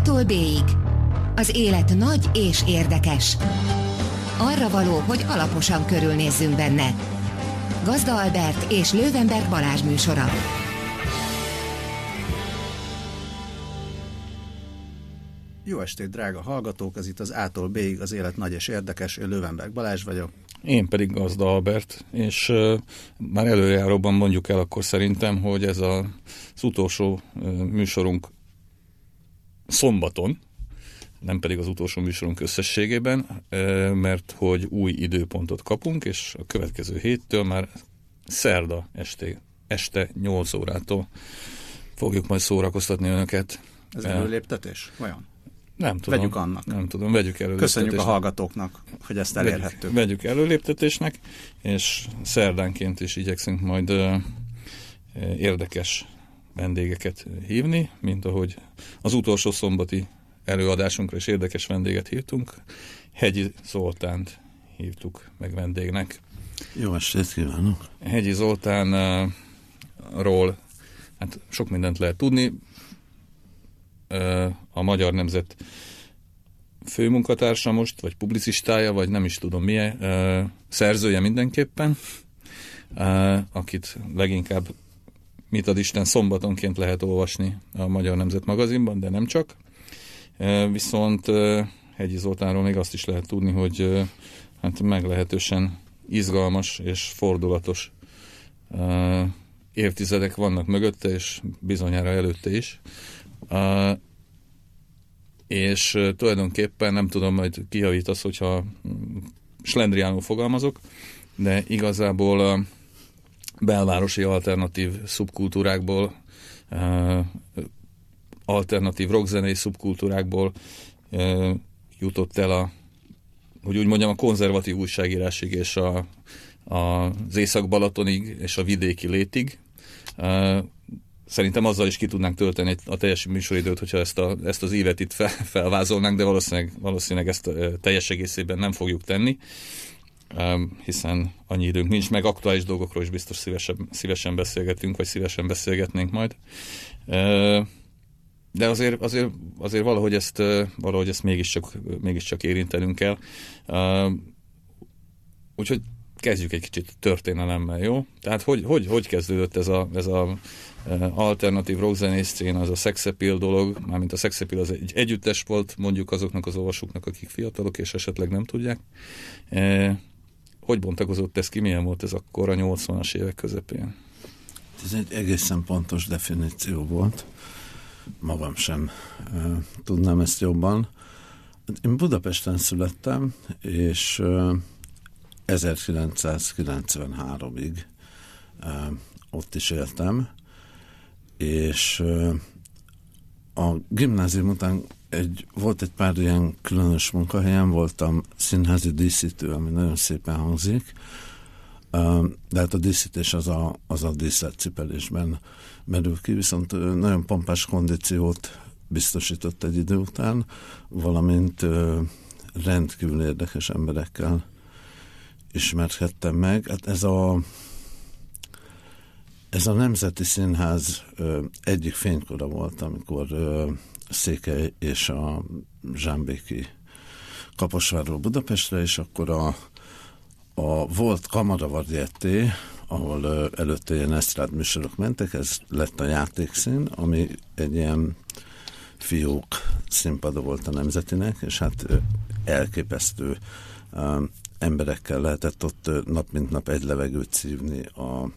A-tól B-ig. Az élet nagy és érdekes. Arra való, hogy alaposan körülnézzünk benne. Gazda Albert és Lővenberg Balázs műsora. Jó estét, drága hallgatók! Ez itt az A-tól B-ig az élet nagy és érdekes. Én Lővenberg Balázs vagyok. Én pedig Gazda Albert, és uh, már előjáróban mondjuk el akkor szerintem, hogy ez a, az utolsó uh, műsorunk szombaton, nem pedig az utolsó műsorunk összességében, mert hogy új időpontot kapunk, és a következő héttől már szerda este, este 8 órától fogjuk majd szórakoztatni önöket. Ez előléptetés? Olyan? Nem tudom. Vegyük annak. Nem tudom, vegyük előléptetésnek. Köszönjük a hallgatóknak, hogy ezt elérhettük. Vegyük, vegyük előléptetésnek, és szerdánként is igyekszünk majd érdekes vendégeket hívni, mint ahogy az utolsó szombati előadásunkra is érdekes vendéget hívtunk. Hegyi Zoltánt hívtuk meg vendégnek. Jó estét kívánok! Hegyi Zoltánról hát sok mindent lehet tudni a Magyar Nemzet főmunkatársa most, vagy publicistája, vagy nem is tudom milyen, szerzője mindenképpen, akit leginkább mit ad Isten szombatonként lehet olvasni a Magyar Nemzet magazinban, de nem csak. Viszont Hegyi Zoltánról még azt is lehet tudni, hogy hát meglehetősen izgalmas és fordulatos évtizedek vannak mögötte, és bizonyára előtte is és tulajdonképpen nem tudom, majd kijavítasz, hogyha slendriánul fogalmazok, de igazából belvárosi alternatív szubkultúrákból, alternatív rockzenei szubkultúrákból jutott el a, hogy úgy mondjam, a konzervatív újságírásig és a, a, az Észak-Balatonig és a vidéki létig. Szerintem azzal is ki tudnánk tölteni a teljes műsoridőt, hogyha ezt, a, ezt az évet itt fel, felvázolnánk, de valószínűleg, valószínűleg ezt teljes egészében nem fogjuk tenni, hiszen annyi időnk nincs, meg aktuális dolgokról is biztos szívesen, szívesen beszélgetünk, vagy szívesen beszélgetnénk majd. De azért, azért, azért valahogy ezt, valahogy ezt mégiscsak, mégiscsak érintenünk kell. Úgyhogy kezdjük egy kicsit történelemmel, jó? Tehát hogy, hogy, hogy kezdődött ez a, ez a alternatív rockzenész szén, az a Appeal dolog, mármint a Appeal az egy együttes volt, mondjuk azoknak az olvasóknak, akik fiatalok, és esetleg nem tudják. Hogy bontakozott ez ki, milyen volt ez akkor a 80-as évek közepén? Ez egy egészen pontos definíció volt. Magam sem uh, tudnám ezt jobban. Én Budapesten születtem, és uh, 1993-ig uh, ott is éltem, és a gimnázium után egy, volt egy pár ilyen különös munkahelyen, voltam színházi díszítő, ami nagyon szépen hangzik, de hát a díszítés az a, az a díszletcipelésben merül ki, viszont nagyon pompás kondíciót biztosított egy idő után, valamint rendkívül érdekes emberekkel ismerkedtem meg. Hát ez a ez a Nemzeti Színház egyik fénykora volt, amikor Székely és a Zsámbéki Kaposvárról Budapestre, és akkor a, a volt Kamara Varieté, ahol előtte ilyen esztrád műsorok mentek, ez lett a játékszín, ami egy ilyen fiók színpada volt a Nemzetinek, és hát elképesztő ö, emberekkel lehetett ott nap mint nap egy levegőt szívni a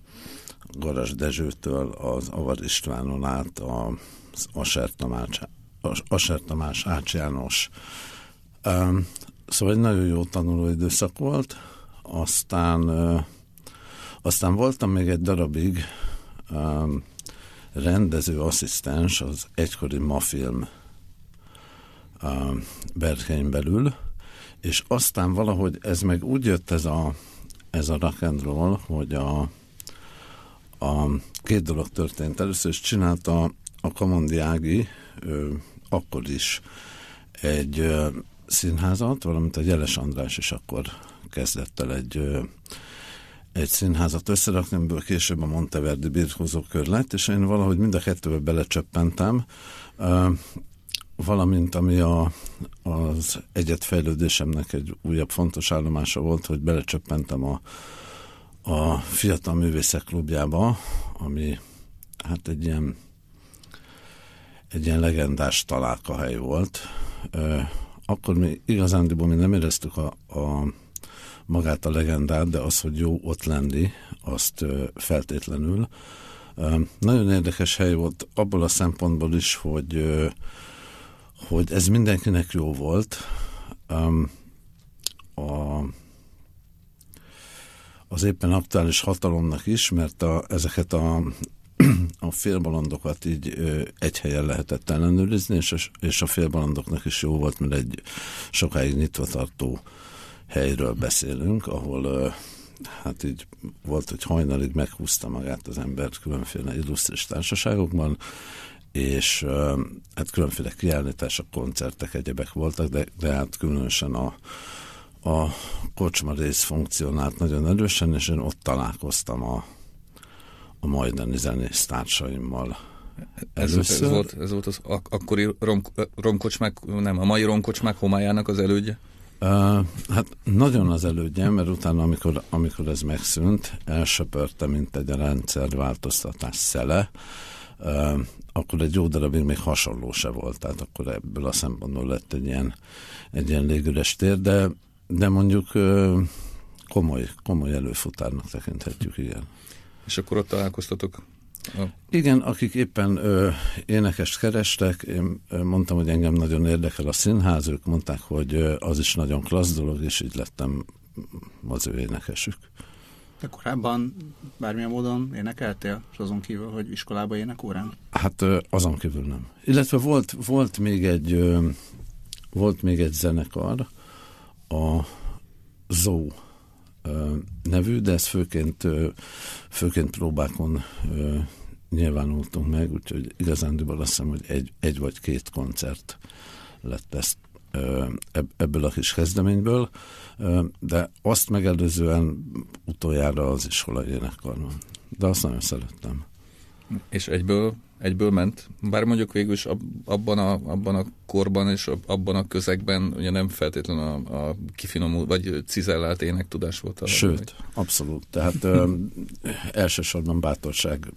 Garas Dezsőtől az Avar Istvánon át az Aser Tamás, Aser Tamás Ács János. Szóval egy nagyon jó tanuló időszak volt, aztán aztán voltam még egy darabig um, rendező asszisztens az egykori mafilm um, Berkein belül, és aztán valahogy ez meg úgy jött ez a, ez a rock and roll, hogy a a két dolog történt. Először is csinálta a Kamondi Ági ő, akkor is egy színházat, valamint a Jeles András is akkor kezdett el egy, egy színházat összerakni, amiből később a Monteverdi birkózó kör lett, és én valahogy mind a kettőbe belecsöppentem. Valamint ami a, az egyetfejlődésemnek egy újabb fontos állomása volt, hogy belecsöppentem a, a Fiatal Művészek Klubjába, ami hát egy ilyen egy ilyen legendás találkahely volt. Akkor mi igazándiból mi nem éreztük a, a magát a legendát, de az, hogy jó ott lenni, azt feltétlenül. Nagyon érdekes hely volt abból a szempontból is, hogy, hogy ez mindenkinek jó volt. A, az éppen aktuális hatalomnak is, mert a, ezeket a, a félbalandokat így egy helyen lehetett ellenőrizni, és a, és a félbalandoknak is jó volt, mert egy sokáig nyitva tartó helyről beszélünk, ahol hát így volt, hogy hajnalig meghúzta magát az ember különféle illusztris társaságokban, és hát különféle kiállítások, koncertek, egyebek voltak, de, de hát különösen a, a kocsma rész funkcionált nagyon erősen, és én ott találkoztam a, a majdani zenész társaimmal. Ez, ez, volt, ez volt az ak- akkori rom, romkocsmák, nem, a mai romkocsmák homályának az elődje? Uh, hát nagyon az elődje, mert utána, amikor, amikor ez megszűnt, elsöpörte, mint egy rendszerváltoztatás szele, uh, akkor egy jó darabig még hasonló se volt, tehát akkor ebből a szempontból lett egy ilyen, egy ilyen légüres tér, de, de mondjuk uh, komoly, komoly előfutárnak tekinthetjük, igen. És akkor ott találkoztatok a... Igen, akik éppen ö, énekest kerestek, én ö, mondtam, hogy engem nagyon érdekel a színház, ők mondták, hogy ö, az is nagyon klassz dolog, és így lettem az ő énekesük. De korábban bármilyen módon énekeltél, és azon kívül, hogy iskolába énekórán? Hát ö, azon kívül nem. Illetve volt, volt még egy ö, volt még egy zenekar, a Zó nevű, de ez főként, főként próbákon nyilvánultunk meg, úgyhogy igazándiból azt hiszem, hogy egy, egy vagy két koncert lett ezt ebből a kis kezdeményből, de azt megelőzően utoljára az iskola énekkarban. De azt nagyon szerettem. És egyből egyből ment, bár mondjuk végül is abban a, abban a korban és abban a közegben ugye nem feltétlenül a, a kifinomult vagy cizellált énektudás volt. A Sőt, meg. abszolút. Tehát ö, elsősorban bátorság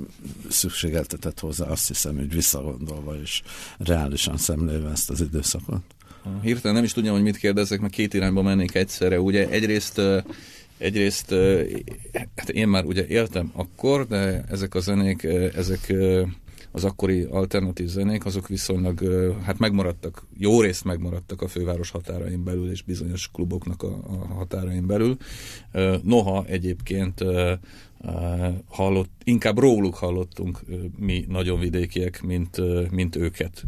szükségeltetett hozzá, azt hiszem, hogy visszagondolva és reálisan szemlélve ezt az időszakot. Hirtelen nem is tudjam, hogy mit kérdezek, mert két irányba mennék egyszerre. Ugye egyrészt egyrészt hát én már ugye éltem akkor, de ezek a zenék, ezek az akkori alternatív zenék, azok viszonylag hát megmaradtak, jó részt megmaradtak a főváros határain belül, és bizonyos kluboknak a, a határain belül. Noha egyébként hallott, inkább róluk hallottunk mi nagyon vidékiek, mint, mint őket.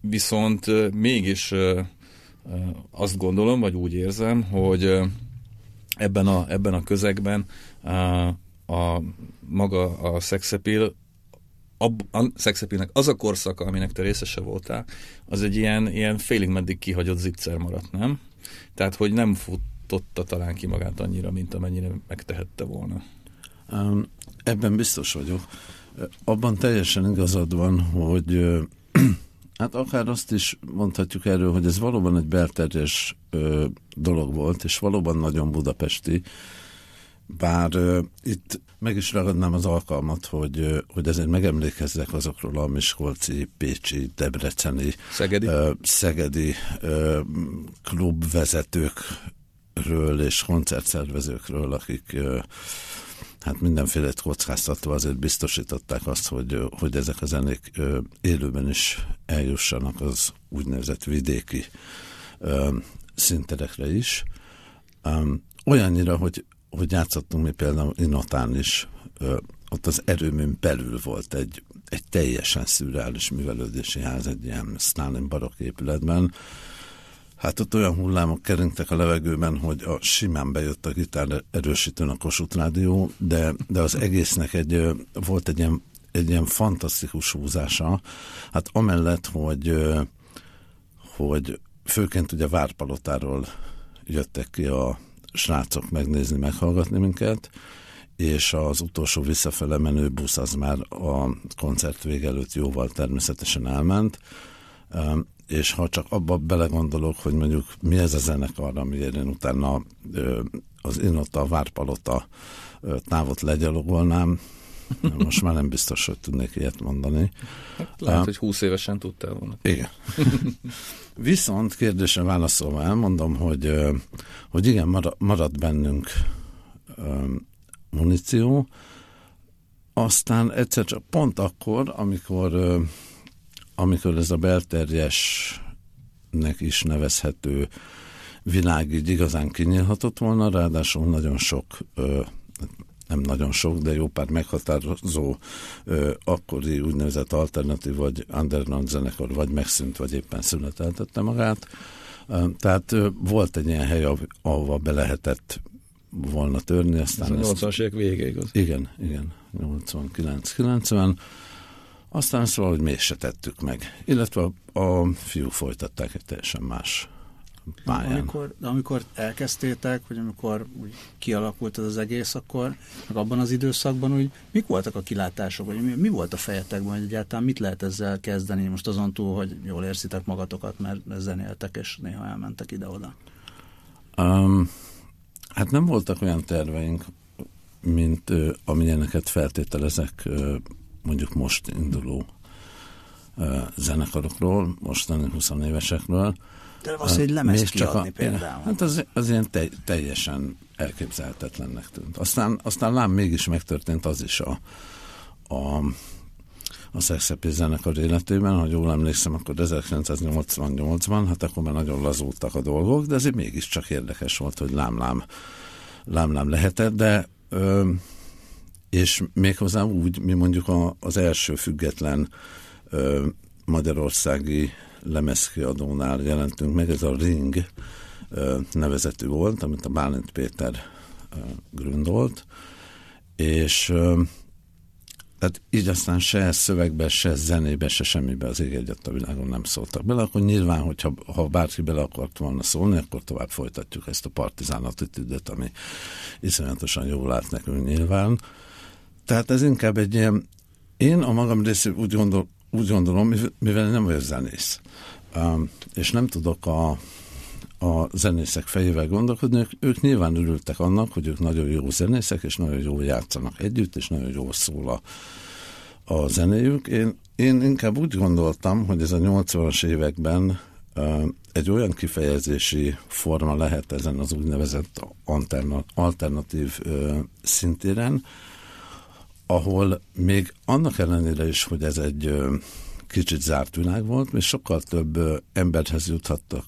Viszont mégis azt gondolom, vagy úgy érzem, hogy ebben a, ebben a közegben a maga a szexepil ab, a szexepilnek az a korszaka, aminek te részese voltál, az egy ilyen, ilyen félig meddig kihagyott zicser maradt, nem? Tehát, hogy nem futotta talán ki magát annyira, mint amennyire megtehette volna. Ebben biztos vagyok. Abban teljesen igazad van, hogy hát akár azt is mondhatjuk erről, hogy ez valóban egy belterjes dolog volt, és valóban nagyon budapesti, bár uh, itt meg is ragadnám az alkalmat, hogy, uh, hogy ezért megemlékezzek azokról a Miskolci, Pécsi, Debreceni, Szegedi, uh, Szegedi uh, klubvezetőkről és koncertszervezőkről, akik uh, hát mindenféle kockáztatva azért biztosították azt, hogy, hogy ezek a zenék uh, élőben is eljussanak az úgynevezett vidéki uh, szinterekre is. Um, olyannyira, hogy hogy játszottunk mi például Inotán is, ott az erőműn belül volt egy, egy teljesen szürreális művelődési ház, egy ilyen Stalin barok épületben. Hát ott olyan hullámok keringtek a levegőben, hogy a simán bejött a gitár erősítőn a Kossuth Rádió, de, de az egésznek egy, volt egy ilyen, egy ilyen fantasztikus húzása. Hát amellett, hogy, hogy főként ugye Várpalotáról jöttek ki a srácok megnézni, meghallgatni minket, és az utolsó visszafele menő busz az már a koncert vége előtt jóval természetesen elment, és ha csak abba belegondolok, hogy mondjuk mi ez a zenekar, amiért én utána az én ott a Várpalota távot legyalogolnám, most már nem biztos, hogy tudnék ilyet mondani. Hát lehet, uh, hogy 20 évesen tudtál volna. Igen. Viszont kérdésre válaszolva elmondom, hogy, hogy igen, marad bennünk muníció, aztán egyszer csak pont akkor, amikor, amikor ez a belterjesnek is nevezhető világ így igazán kinyílhatott volna, ráadásul nagyon sok nem nagyon sok, de jó pár meghatározó ö, akkori úgynevezett alternatív vagy underground zenekar vagy megszűnt, vagy éppen szüneteltette magát. Ö, tehát ö, volt egy ilyen hely, ahova be lehetett volna törni. Aztán Ez a 80-as évek vége, igaz? Igen, igen, 89-90. Aztán ezt valahogy mégse tettük meg. Illetve a, a fiúk folytatták egy teljesen más pályán. Amikor, de amikor elkezdtétek, vagy amikor úgy kialakult ez az egész, akkor meg abban az időszakban úgy mik voltak a kilátások, vagy mi, mi volt a fejetekben, hogy egyáltalán mit lehet ezzel kezdeni, most azon túl, hogy jól érzitek magatokat, mert zenéltek, és néha elmentek ide-oda? Um, hát nem voltak olyan terveink, mint uh, amilyeneket feltételezek uh, mondjuk most induló uh, zenekarokról, mostani 20 évesekről, de az, egy lemez Még csak a, például. Hát az, az ilyen te, teljesen elképzelhetetlennek tűnt. Aztán, aztán lám mégis megtörtént az is a, a, a Szexepi zenekar életében, ha jól emlékszem, akkor 1988-ban, hát akkor már nagyon lazultak a dolgok, de azért mégiscsak érdekes volt, hogy lám-lám, lám-lám lehetett, de ö, és méghozzá úgy, mi mondjuk a, az első független ö, magyarországi lemezkiadónál jelentünk meg, ez a Ring nevezetű volt, amit a Bálint Péter gründolt, és tehát így aztán se szövegbe, se zenébe, se semmibe az ég egyet a világon nem szóltak bele, akkor nyilván, hogyha ha bárki bele akart volna szólni, akkor tovább folytatjuk ezt a partizán attitűdöt, ami iszonyatosan jól lát nekünk nyilván. Tehát ez inkább egy ilyen, én a magam részéről úgy, gondol, úgy gondolom, mivel nem vagyok zenész, um, és nem tudok a, a zenészek fejével gondolkodni, ők, ők nyilván örültek annak, hogy ők nagyon jó zenészek, és nagyon jól játszanak együtt, és nagyon jól szól a, a zenéjük. Én, én inkább úgy gondoltam, hogy ez a 80-as években uh, egy olyan kifejezési forma lehet ezen az úgynevezett alternatív szintéren, ahol még annak ellenére is, hogy ez egy kicsit zárt világ volt, és sokkal több emberhez juthattak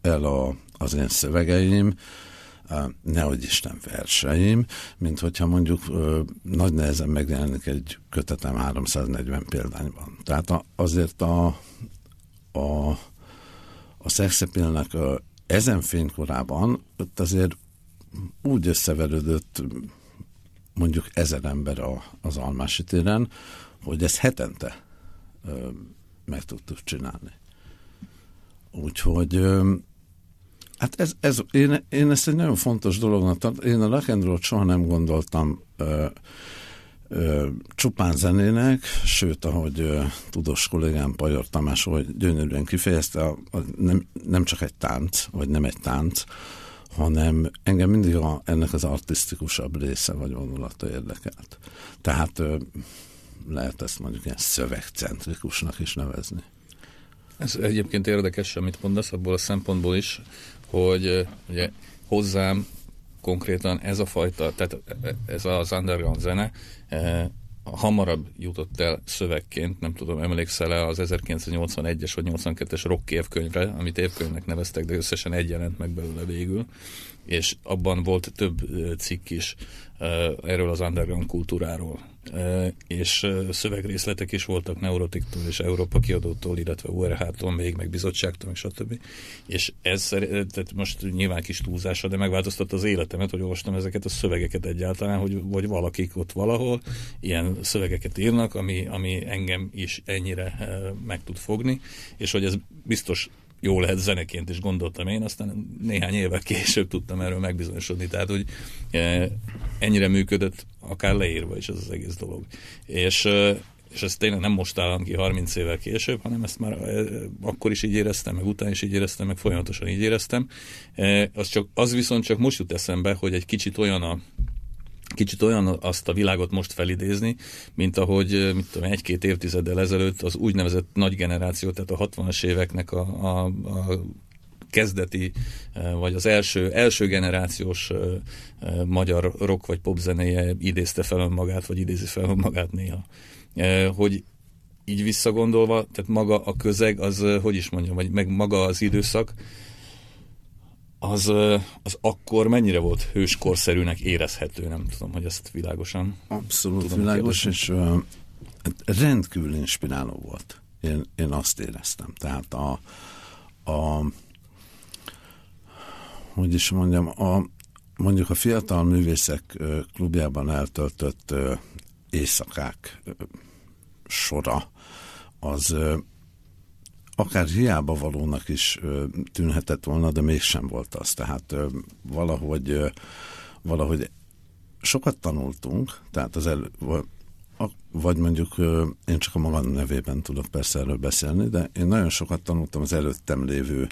el a, az én szövegeim, nehogy Isten verseim, mint hogyha mondjuk nagy nehezen megjelenik egy kötetem 340 példányban. Tehát azért a, a, a szexepilnek ezen fénykorában ott azért úgy összeverődött mondjuk ezer ember a, az Almási téren, hogy ezt hetente ö, meg tudtuk csinálni. Úgyhogy ö, hát ez, ez én, én ezt egy nagyon fontos dolognak tartom. Én a rock soha nem gondoltam ö, ö, csupán zenének, sőt, ahogy ö, tudós kollégám Pajor Tamás, hogy gyönyörűen kifejezte, a, a, nem, nem csak egy tánc, vagy nem egy tánc, hanem engem mindig a, ennek az artisztikusabb része vagy vonulata érdekelt. Tehát lehet ezt mondjuk ilyen szövegcentrikusnak is nevezni. Ez egyébként érdekes, amit mondasz, abból a szempontból is, hogy ugye hozzám konkrétan ez a fajta, tehát ez az underground zene hamarabb jutott el szövegként, nem tudom, emlékszel-e az 1981-es vagy 82-es rock évkönyvre, amit évkönyvnek neveztek, de összesen egy jelent meg belőle végül, és abban volt több cikk is erről az underground kultúráról és szövegrészletek is voltak Neurotiktól és Európa kiadótól, illetve URH-tól még, meg bizottságtól, meg stb. És ez tehát most nyilván kis túlzása, de megváltoztatta az életemet, hogy olvastam ezeket a szövegeket egyáltalán, hogy vagy valakik ott valahol ilyen szövegeket írnak, ami, ami engem is ennyire meg tud fogni, és hogy ez biztos jó lehet zeneként is gondoltam én, aztán néhány évvel később tudtam erről megbizonyosodni, tehát hogy ennyire működött, akár leírva is ez az egész dolog. És, és ezt tényleg nem most állom ki 30 évvel később, hanem ezt már akkor is így éreztem, meg után is így éreztem, meg folyamatosan így éreztem. Az, csak, az viszont csak most jut eszembe, hogy egy kicsit olyan a kicsit olyan azt a világot most felidézni, mint ahogy mit tudom, egy-két évtizeddel ezelőtt az úgynevezett nagy generáció, tehát a 60-as éveknek a, a, a kezdeti, vagy az első, első generációs magyar rock vagy pop zenéje idézte fel önmagát, vagy idézi fel önmagát néha. Hogy így visszagondolva, tehát maga a közeg, az, hogy is mondjam, vagy meg maga az időszak, az, az akkor mennyire volt hőskorszerűnek érezhető, nem tudom, hogy ezt világosan Abszolút tudom világos, kérdezni. és uh, rendkívül inspiráló volt. Én, én azt éreztem. Tehát a, a hogy is mondjam, a, mondjuk a fiatal művészek klubjában eltöltött éjszakák sora, az akár hiába valónak is tűnhetett volna, de mégsem volt az. Tehát valahogy, valahogy sokat tanultunk, tehát az elő, vagy mondjuk én csak a magam nevében tudok persze erről beszélni, de én nagyon sokat tanultam az előttem lévő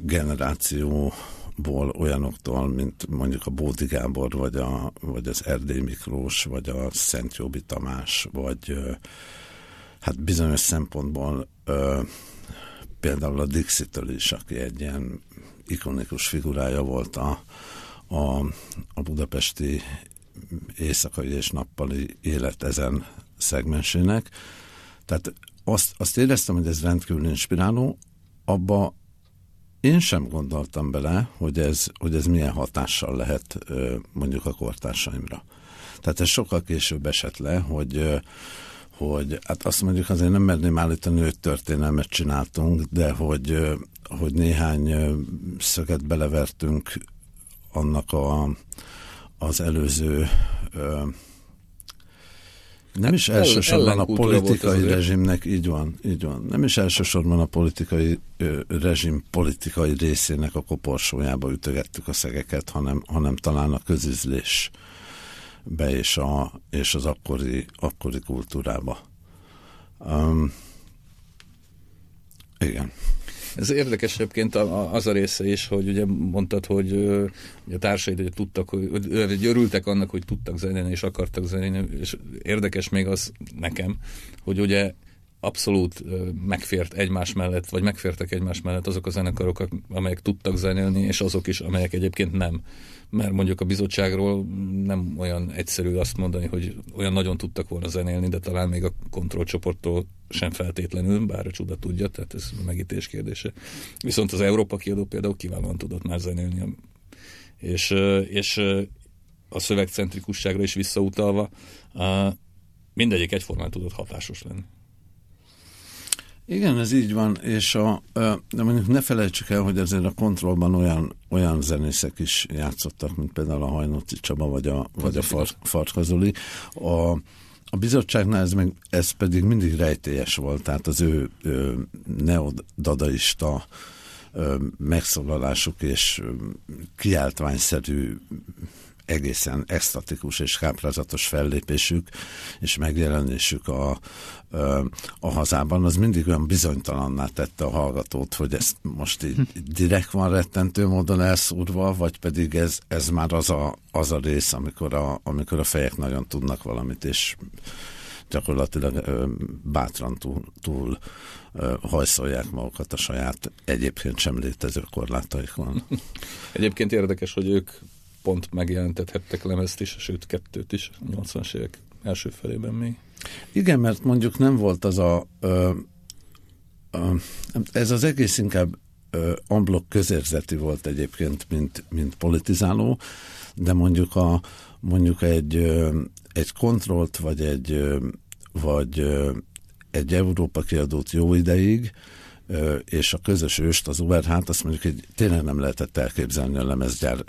generációból olyanoktól, mint mondjuk a Bódi Gábor, vagy, a, vagy az Erdély Miklós, vagy a Szent Jóbi Tamás, vagy hát bizonyos szempontból ö, például a Dixitől is, aki egy ilyen ikonikus figurája volt a, a, a budapesti éjszakai és nappali élet ezen szegmensének. Tehát azt, azt éreztem, hogy ez rendkívül inspiráló, abba én sem gondoltam bele, hogy ez, hogy ez milyen hatással lehet mondjuk a kortársaimra. Tehát ez sokkal később esett le, hogy hogy hát azt mondjuk azért nem merném állítani, hogy történelmet csináltunk, de hogy, hogy néhány szöget belevertünk annak a, az előző nem is elsősorban a politikai rezsimnek, így van, így van. Nem is elsősorban a politikai ö, rezsim politikai részének a koporsójába ütögettük a szegeket, hanem, hanem talán a közüzlés be és, a, és az akkori, akkori kultúrába. Um, igen. Ez érdekes egyébként az a része is, hogy ugye mondtad, hogy, a társaid hogy tudtak, hogy örültek annak, hogy tudtak zenélni és akartak zenélni, és érdekes még az nekem, hogy ugye abszolút megfért egymás mellett, vagy megfértek egymás mellett azok a zenekarok, amelyek tudtak zenélni, és azok is, amelyek egyébként nem. Mert mondjuk a bizottságról nem olyan egyszerű azt mondani, hogy olyan nagyon tudtak volna zenélni, de talán még a kontrollcsoporttól sem feltétlenül, bár a csuda tudja, tehát ez megítés kérdése. Viszont az Európa kiadó például kiválóan tudott már zenélni. És, és a szövegcentrikusságra is visszautalva, mindegyik egyformán tudott hatásos lenni. Igen, ez így van, és a, de mondjuk ne felejtsük el, hogy azért a kontrollban olyan, olyan zenészek is játszottak, mint például a Hajnóci Csaba, vagy a, vagy a Far, Farkazoli. A, a bizottságnál ez, meg, ez pedig mindig rejtélyes volt, tehát az ő, ő neodadaista megszólalásuk és kiáltványszerű egészen extatikus és káprázatos fellépésük és megjelenésük a, a hazában, az mindig olyan bizonytalanná tette a hallgatót, hogy ezt most így direkt van rettentő módon elszúrva, vagy pedig ez, ez már az a, az a rész, amikor a, amikor a fejek nagyon tudnak valamit, és gyakorlatilag bátran túl, túl hajszolják magukat a saját egyébként sem létező korlátaikon. Egyébként érdekes, hogy ők pont megjelentethettek lemezt is, sőt kettőt is, a 80-as évek első felében még. Igen, mert mondjuk nem volt az a... Ö, ö, ez az egész inkább amblok közérzeti volt egyébként, mint, mint politizáló, de mondjuk a mondjuk egy, egy kontrollt, vagy egy, vagy egy Európa kiadót jó ideig, és a közös őst, az Uberhát, azt mondjuk, hogy tényleg nem lehetett elképzelni a lemezgyár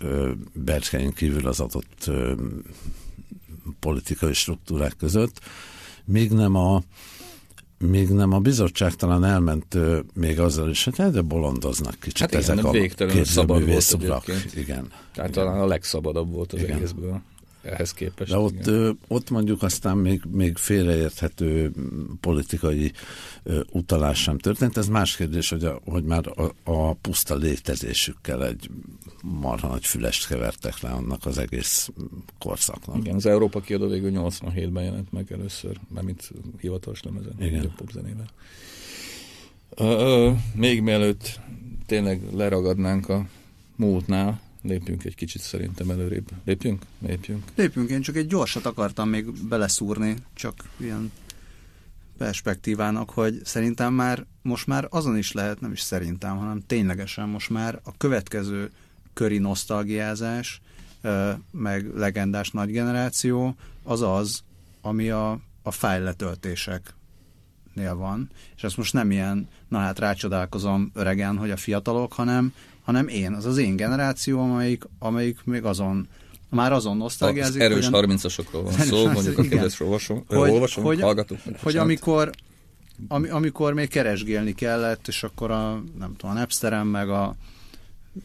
berkein kívül az adott politikai struktúrák között, még nem a még nem a bizottság talán elment még azzal is, hogy hát de bolondoznak kicsit hát igen, ezek a végtelenül szabad volt. Igen. Tehát igen. talán a legszabadabb volt az igen. egészből ehhez képest. De ott, ott mondjuk aztán még, még félreérthető politikai utalás sem történt. Ez más kérdés, hogy, a, hogy már a, a puszta létezésükkel egy marha nagy fülest kevertek le annak az egész korszaknak. Igen, az Európa kiadó végül 87-ben jelent meg először, mint hivatalos lemezen, Igen. popzenével. Ö, még mielőtt tényleg leragadnánk a múltnál, lépjünk egy kicsit szerintem előrébb. Lépjünk? Lépjünk. Lépjünk, én csak egy gyorsat akartam még beleszúrni, csak ilyen perspektívának, hogy szerintem már most már azon is lehet, nem is szerintem, hanem ténylegesen most már a következő köri nosztalgiázás, meg legendás nagy generáció, az az, ami a, a fájletöltéseknél van. És ezt most nem ilyen, na hát rácsodálkozom öregen, hogy a fiatalok, hanem hanem én, az az én generációm, amelyik, amelyik még azon már azon nosztalgiázik. Az erős 30-asokról van szó, mondjuk a kedves olvasom, hogy, olvasom hogy, hallgatunk. Hogy amikor, ami, amikor még keresgélni kellett, és akkor a, nem tudom, a Napsteren, meg a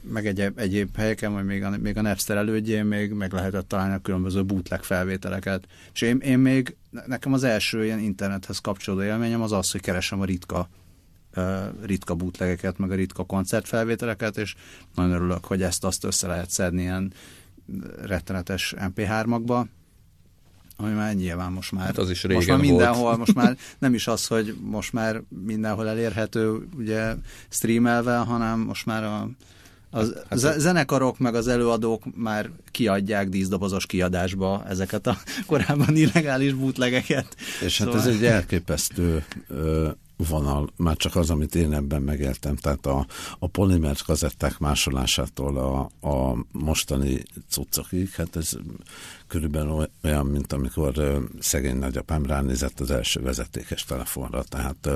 meg egyéb, egyéb helyeken, vagy még a, még a Napster elődjén még meg lehetett találni a különböző bootleg felvételeket. És én, én még, nekem az első ilyen internethez kapcsolódó élményem az az, hogy keresem a ritka ritka bootlegeket, meg a ritka koncertfelvételeket, és nagyon örülök, hogy ezt-azt össze lehet szedni ilyen rettenetes MP3-akba, ami már nyilván most már, hát az is most már mindenhol, volt. most már nem is az, hogy most már mindenhol elérhető ugye streamelve, hanem most már a, az hát, hát, zenekarok meg az előadók már kiadják díszdobozos kiadásba ezeket a korábban illegális bootlegeket. És hát szóval... ez egy elképesztő vonal, már csak az, amit én ebben megéltem, tehát a, a polimer kazetták másolásától a, a mostani cuccokig, hát ez körülbelül olyan, mint amikor szegény nagyapám ránézett az első vezetékes telefonra, tehát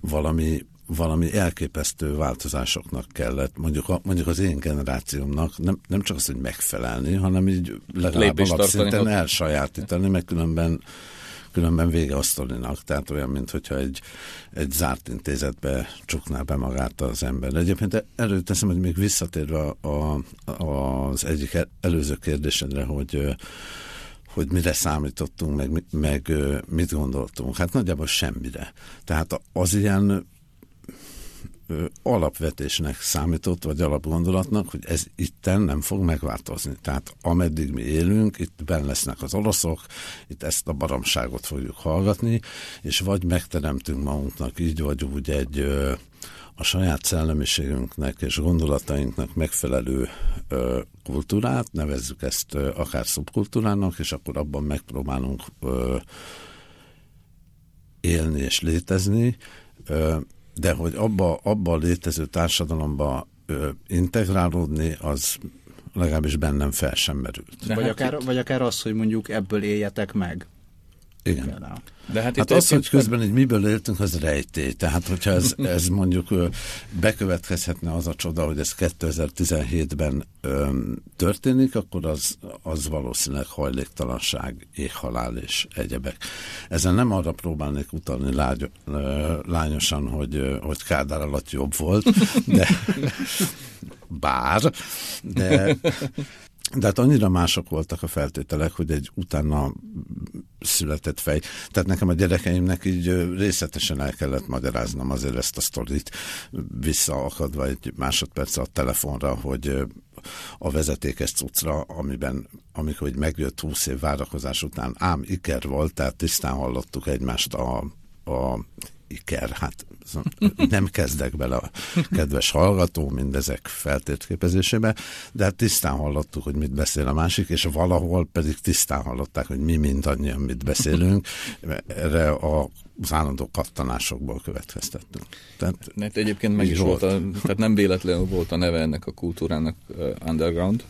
valami valami elképesztő változásoknak kellett, mondjuk, a, mondjuk az én generációmnak nem, nem csak az, hogy megfelelni, hanem így legalább alapszinten elsajátítani, meg különben különben vége a sztorinak, tehát olyan, mintha egy, egy zárt intézetbe csukná be magát az ember. Egyébként előteszem, hogy még visszatérve a, a, az egyik előző kérdésedre, hogy hogy mire számítottunk, meg, meg mit gondoltunk. Hát nagyjából semmire. Tehát az ilyen alapvetésnek számított, vagy alapgondolatnak, hogy ez itten nem fog megváltozni. Tehát ameddig mi élünk, itt benne lesznek az oroszok, itt ezt a baromságot fogjuk hallgatni, és vagy megteremtünk magunknak így vagy úgy egy a saját szellemiségünknek és gondolatainknak megfelelő ö, kultúrát, nevezzük ezt ö, akár szubkultúrának, és akkor abban megpróbálunk ö, élni és létezni. Ö, de hogy abba, abba a létező társadalomba ö, integrálódni, az legalábbis bennem fel sem merült. vagy, hát akár, itt... vagy akár az, hogy mondjuk ebből éljetek meg. Igen. De hát, hát az, hogy közben egy miből éltünk, az rejtély. Tehát, hogyha ez, ez mondjuk bekövetkezhetne az a csoda, hogy ez 2017-ben történik, akkor az, az valószínűleg hajléktalanság, éghalál és egyebek. Ezen nem arra próbálnék utalni lágy, lányosan, hogy, hogy Kádár alatt jobb volt, de bár, de de hát annyira mások voltak a feltételek, hogy egy utána született fej. Tehát nekem a gyerekeimnek így részletesen el kellett magyaráznom azért ezt a sztorit, visszaakadva egy másodperc a telefonra, hogy a vezetékes cuccra, amiben, amikor megjött 20 év várakozás után, ám iker volt, tehát tisztán hallottuk egymást a, a iker, hát nem kezdek bele a kedves hallgató mindezek feltétképezésébe, de hát tisztán hallottuk, hogy mit beszél a másik, és valahol pedig tisztán hallották, hogy mi mindannyian mit beszélünk. Erre a az állandó kattanásokból következtettünk. Tehát, hát egyébként meg is volt, volt a, tehát nem véletlenül volt a neve ennek a kultúrának uh, underground.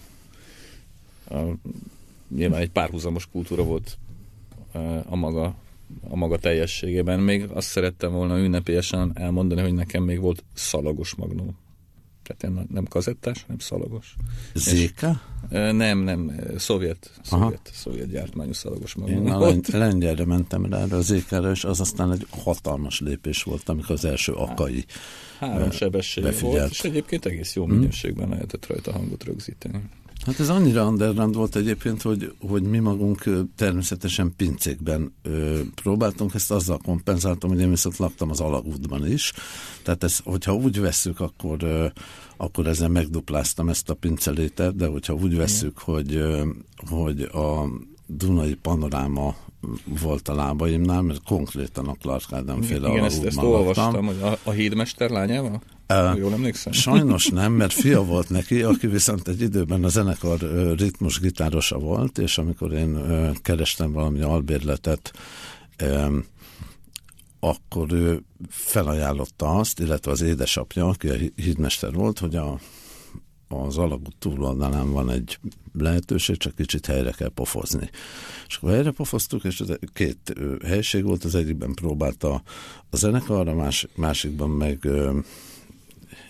Uh, nyilván egy párhuzamos kultúra volt uh, a maga a maga teljességében. Még azt szerettem volna ünnepélyesen elmondani, hogy nekem még volt szalagos magnó. tehát nem kazettás, hanem szalagos. ZK? Nem, nem, szovjet, szovjet, szovjet gyártmányú szalagos magam. Én a lengy- lengyelre mentem rá a ZK-re, és az aztán egy hatalmas lépés volt, amikor az első akai Három sebesség volt, és egyébként egész jó mhm. minőségben lehetett rajta hangot rögzíteni. Hát ez annyira underground volt egyébként, hogy, hogy mi magunk természetesen pincékben ö, próbáltunk, ezt azzal kompenzáltam, hogy én viszont laktam az alagútban is. Tehát ez, hogyha úgy vesszük, akkor, ö, akkor ezzel megdupláztam ezt a pincelétet, de hogyha úgy vesszük, hogy, ö, hogy a Dunai panoráma volt a lábaimnál, mert konkrétan a Clark Ádám féle Igen, ezt, ezt olvastam, hogy a, a hídmester lányával? Jól emlékszem? Sajnos nem, mert fia volt neki, aki viszont egy időben a zenekar ritmus gitárosa volt, és amikor én kerestem valami albérletet, akkor ő felajánlotta azt, illetve az édesapja, aki a hídmester volt, hogy a az alagút túloldalán van egy lehetőség, csak kicsit helyre kell pofozni. És akkor helyre pofoztuk, és két helység volt, az egyikben próbálta a zenekar, a másik, másikban meg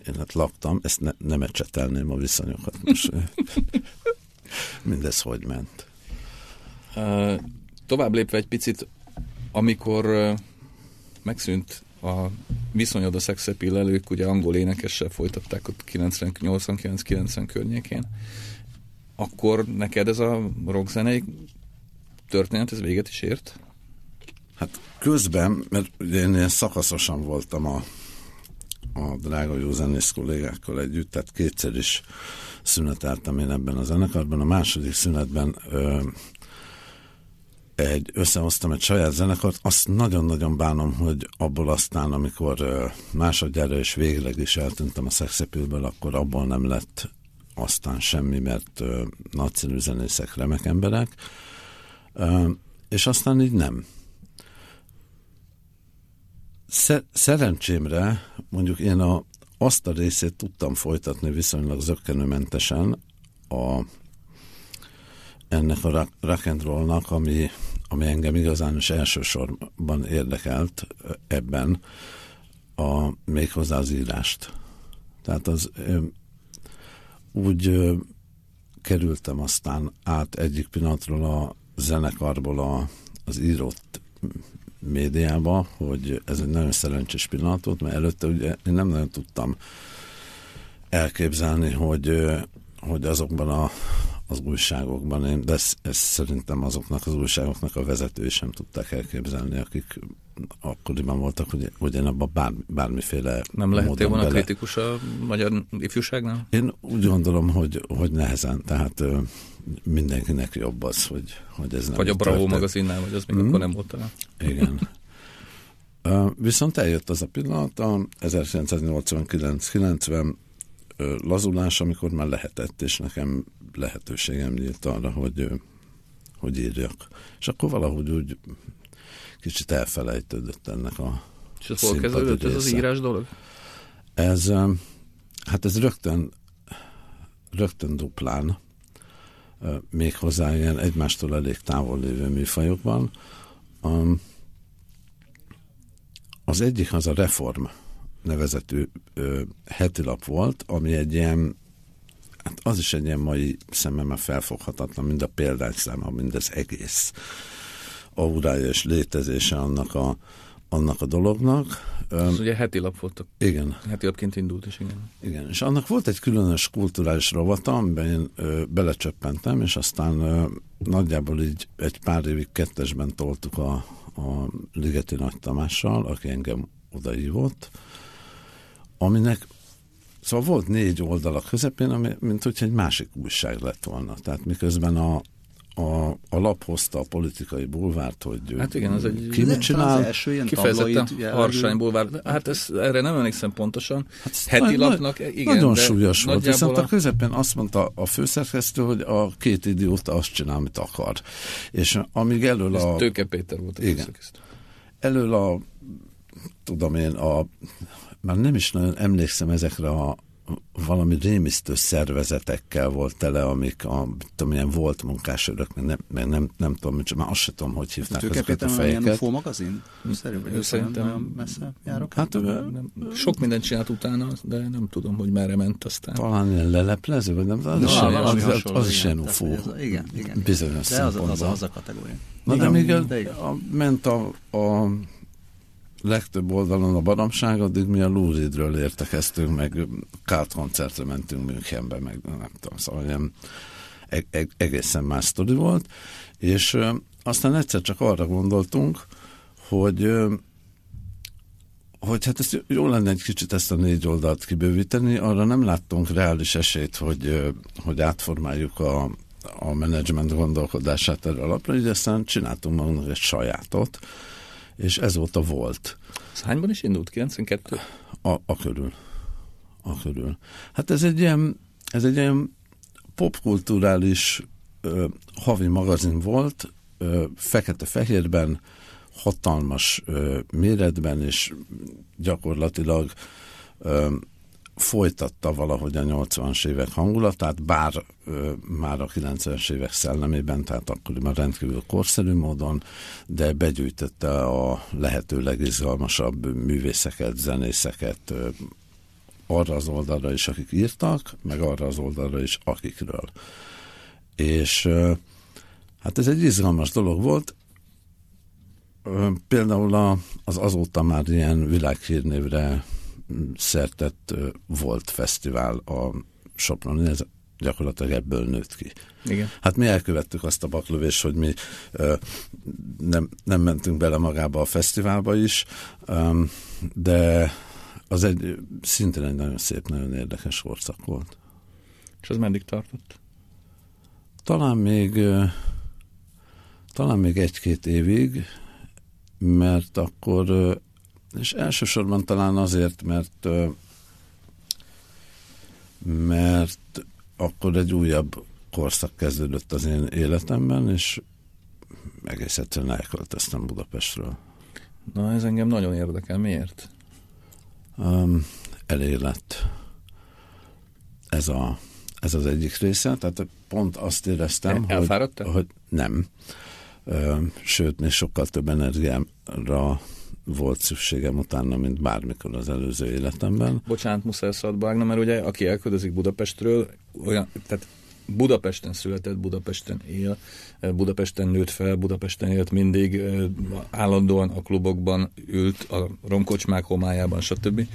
én hát laktam, ezt ne, nem ecsetelném a viszonyokat most. Mindez hogy ment? Uh, tovább lépve egy picit, amikor uh, megszűnt a viszonyod a szexepillelők, ugye angol énekessel folytatták ott 89-90 környékén, akkor neked ez a rockzenei történet, ez véget is ért? Hát közben, mert ugye én ilyen szakaszosan voltam a, a drága jó zenész kollégákkal együtt, tehát kétszer is szüneteltem én ebben a zenekarban. A második szünetben ö, egy, összehoztam egy saját zenekart, azt nagyon-nagyon bánom, hogy abból aztán, amikor uh, másodjára és végleg is eltűntem a szexepülből, akkor abból nem lett aztán semmi, mert uh, nagyszerű zenészek, remek emberek, uh, és aztán így nem. Szer- szerencsémre mondjuk én a, azt a részét tudtam folytatni viszonylag zöggenőmentesen a ennek a rock and rollnak, ami, ami engem igazán is elsősorban érdekelt ebben, a, méghozzá az írást. Tehát az úgy kerültem aztán át egyik pillanatról a zenekarból a, az írott médiába, hogy ez egy nagyon szerencsés pillanat volt, mert előtte ugye én nem nagyon tudtam elképzelni, hogy, hogy azokban a, az újságokban, én, de ezt, ezt szerintem azoknak az újságoknak a vezetői sem tudták elképzelni, akik akkoriban voltak, hogy, hogy én abban bár, bármiféle Nem lehettél volna bele... kritikus a magyar ifjúságnál? Én úgy gondolom, hogy, hogy nehezen, tehát mindenkinek jobb az, hogy, hogy ez nem Vagy a Bravo történt. magazinnál, vagy az még hmm. akkor nem volt talán. Igen. Uh, viszont eljött az a pillanat, a 1989-90 lazulás, amikor már lehetett, és nekem lehetőségem nyílt arra, hogy, hogy írjak. És akkor valahogy úgy kicsit elfelejtődött ennek a És ez hol kezdődött ez az írás dolog? Ez, hát ez rögtön, rögtön duplán, méghozzá ilyen egymástól elég távol lévő műfajokban. Az egyik az a reform nevezetű ö, hetilap volt, ami egy ilyen, hát az is egy ilyen mai szememmel felfoghatatlan, mind a példányszáma, mind az egész aurája és létezése annak a, annak a dolognak. Ez ugye heti lap volt. Igen. Heti lapként indult is, igen. Igen, és annak volt egy különös kulturális rovata, amiben én ö, belecsöppentem, és aztán ö, nagyjából így egy pár évig kettesben toltuk a, a Ligeti Nagy Tamással, aki engem odaívott, aminek Szóval volt négy oldal a közepén, ami, mint hogyha egy másik újság lett volna. Tehát miközben a, a, a lap hozta a politikai bulvárt, hogy hát igen, az egy ki mit csinál. Az első ilyen Kifejezetten harsány bulvár. Hát ez, erre nem emlékszem pontosan. Hát Heti na, lapnak, igen. Nagyon súlyos volt, viszont a... a közepén azt mondta a főszerkesztő, hogy a két idióta azt csinál, amit akar. És amíg elől a... Ez Tőke Péter volt a igen. Elől a tudom én, a már nem is nagyon emlékszem ezekre a, valami rémisztő szervezetekkel volt tele, amik a, tudom, ilyen volt munkásörök, meg nem, meg nem, nem tudom, mit, már azt sem tudom, hogy hívták ezeket a fejeket. Ilyen UFO magazin? Szerű, vagy szerintem messze járok? Hát, nem, sok mindent csinált utána, de nem tudom, hogy merre ment aztán. Talán ilyen leleplező, vagy nem, az, no, is, az, az, az is ilyen UFO. Igen, igen. Bizonyos de az, az, az, a kategória. Na de még a, a, ment a, a legtöbb oldalon a baromság, addig mi a Lou Reedről értekeztünk, meg Kárt koncertre mentünk Münchenbe, meg nem tudom, szóval ilyen e- e- egészen más sztori volt, és aztán egyszer csak arra gondoltunk, hogy hogy hát ezt jó lenne egy kicsit ezt a négy oldalt kibővíteni, arra nem láttunk reális esélyt, hogy, hogy átformáljuk a, a menedzsment gondolkodását erre alapra, így aztán csináltunk magunknak egy sajátot, és ezóta volt. Ez hányban is indult? 92? A, a körül. A körül. Hát ez egy ilyen, ez egy ilyen popkulturális ö, havi magazin volt, ö, fekete-fehérben, hatalmas ö, méretben, és gyakorlatilag ö, folytatta valahogy a 80-as évek hangulatát, bár ö, már a 90-es évek szellemében, tehát akkoriban rendkívül korszerű módon, de begyűjtötte a lehető legizgalmasabb művészeket, zenészeket ö, arra az oldalra is, akik írtak, meg arra az oldalra is, akikről. És ö, hát ez egy izgalmas dolog volt, Például az azóta már ilyen világhírnévre szertett volt fesztivál a Soproni, ez gyakorlatilag ebből nőtt ki. Igen. Hát mi elkövettük azt a baklövést, hogy mi ö, nem, nem mentünk bele magába a fesztiválba is, ö, de az egy szintén egy nagyon szép, nagyon érdekes korszak volt. És az meddig tartott? Talán még talán még egy-két évig, mert akkor és elsősorban talán azért, mert mert akkor egy újabb korszak kezdődött az én életemben, és egész egyszerűen elköltöztem Budapestről. Na, ez engem nagyon érdekel. Miért? Um, elég lett. Ez, a, ez az egyik része, tehát pont azt éreztem, El, hogy, hogy nem. Sőt, még sokkal több energiámra volt szükségem utána, mint bármikor az előző életemben. Bocsánat, muszáj szabadba mert ugye aki elköltözik Budapestről, olyan, tehát Budapesten született, Budapesten él, Budapesten nőtt fel, Budapesten élt mindig, állandóan a klubokban ült, a romkocsmák homályában, stb.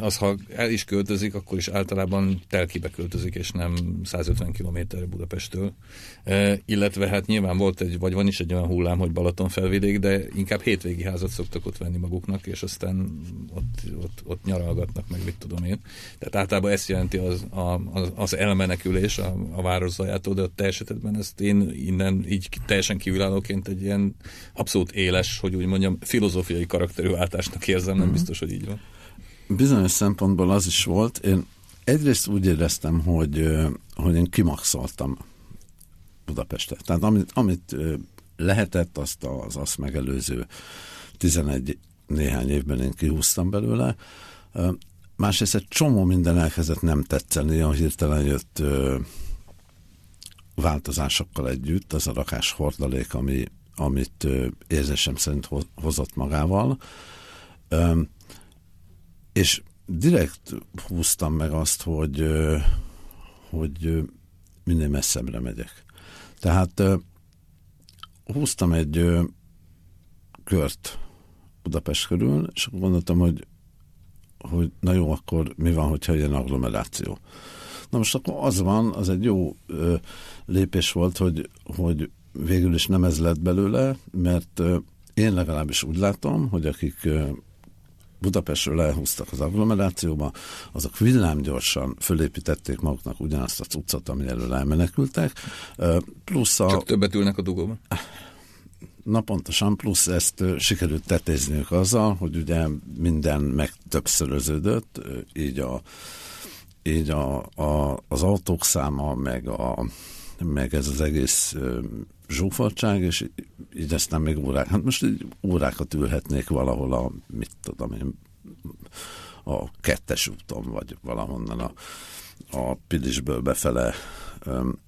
Az, ha el is költözik, akkor is általában telkibe költözik, és nem 150 km Budapesttől. Illetve hát nyilván volt egy, vagy van is egy olyan hullám, hogy Balaton felvidék, de inkább hétvégi házat szoktak ott venni maguknak, és aztán ott, ott, ott nyaralgatnak, meg mit tudom én. Tehát általában ezt jelenti az, az, az elmenekülés a, a város zajától, de a te esetedben ezt én innen így teljesen kívülállóként egy ilyen abszolút éles, hogy úgy mondjam, filozófiai karakterülváltásnak érzem, nem mhm. biztos, hogy így van. Bizonyos szempontból az is volt. Én egyrészt úgy éreztem, hogy, hogy én kimaxoltam Budapestet. Tehát amit, amit lehetett, azt az azt megelőző 11 néhány évben én kihúztam belőle. Másrészt egy csomó minden elkezdett nem tetszeni, a hirtelen jött változásokkal együtt, az a rakás hordalék, ami, amit érzésem szerint hozott magával. És direkt húztam meg azt, hogy, hogy minél messzebbre megyek. Tehát húztam egy kört Budapest körül, és gondoltam, hogy, hogy na jó, akkor mi van, hogyha ilyen agglomeráció. Na most akkor az van, az egy jó ö, lépés volt, hogy, hogy végül is nem ez lett belőle, mert ö, én legalábbis úgy látom, hogy akik ö, Budapestről elhúztak az agglomerációba, azok villámgyorsan fölépítették maguknak ugyanazt a cuccot, ami elől elmenekültek. Plusz a... Csak többet ülnek a dugóban. Na pontosan, plusz ezt sikerült tetézniük azzal, hogy ugye minden megtöbbszöröződött, így a így a, a, az autók száma, meg, a, meg ez az egész zsúfoltság, és így aztán még órák, hát most így órákat ülhetnék valahol a, mit tudom én, a kettes úton, vagy valahonnan a, a Pilisből befele um,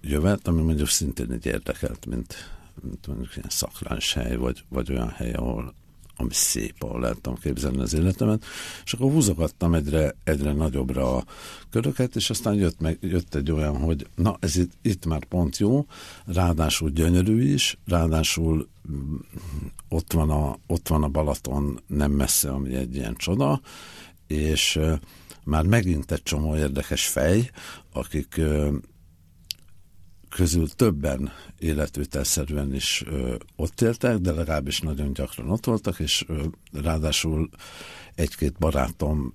jövet, ami mondjuk szintén egy érdekelt, mint, mint mondjuk ilyen szakráns hely, vagy, vagy olyan hely, ahol ami szép, ahol lehetem képzelni az életemet, és akkor húzogattam egyre, egyre nagyobbra a köröket, és aztán jött, meg, jött egy olyan, hogy na, ez itt, itt már pont jó, ráadásul gyönyörű is, ráadásul mm, ott van, a, ott van a Balaton nem messze, ami egy ilyen csoda, és már megint egy csomó érdekes fej, akik közül többen életvételszerűen is ö, ott éltek, de legalábbis nagyon gyakran ott voltak, és ö, ráadásul egy-két barátom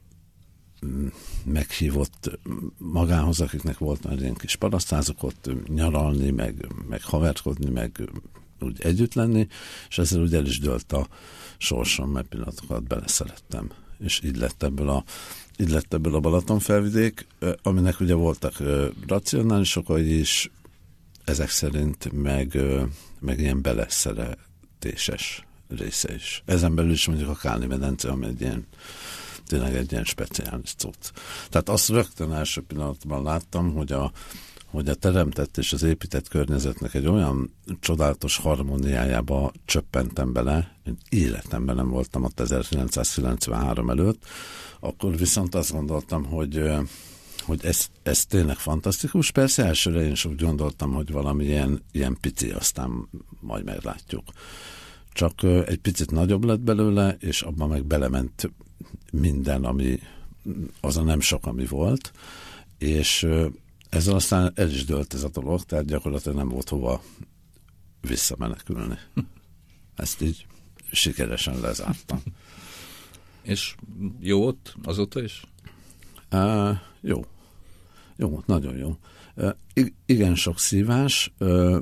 mm, meghívott magához, akiknek volt már ilyen kis parasztázok ott nyaralni, meg, meg haverkodni, meg úgy együtt lenni, és ezzel úgy el is dőlt a sorsom, mert pillanatokat beleszerettem. És így lett ebből a így lett ebből a Balaton felvidék, aminek ugye voltak racionális okai is, ezek szerint meg, meg ilyen beleszeretéses része is. Ezen belül is mondjuk a Kálni medence, ami egy ilyen tényleg egy ilyen speciális cucc. Tehát azt rögtön első pillanatban láttam, hogy a, hogy a teremtett és az épített környezetnek egy olyan csodálatos harmóniájába csöppentem bele, hogy életemben nem voltam ott 1993 előtt, akkor viszont azt gondoltam, hogy hogy ez, ez tényleg fantasztikus. Persze elsőre én is úgy gondoltam, hogy valami ilyen, ilyen pici, aztán majd meglátjuk. Csak egy picit nagyobb lett belőle, és abban meg belement minden, ami az a nem sok, ami volt, és ezzel aztán el is dőlt ez a dolog, tehát gyakorlatilag nem volt hova visszamenekülni. Ezt így sikeresen lezártam. És jó ott azóta is? Uh, jó. Jó, nagyon jó. I- igen sok szívás,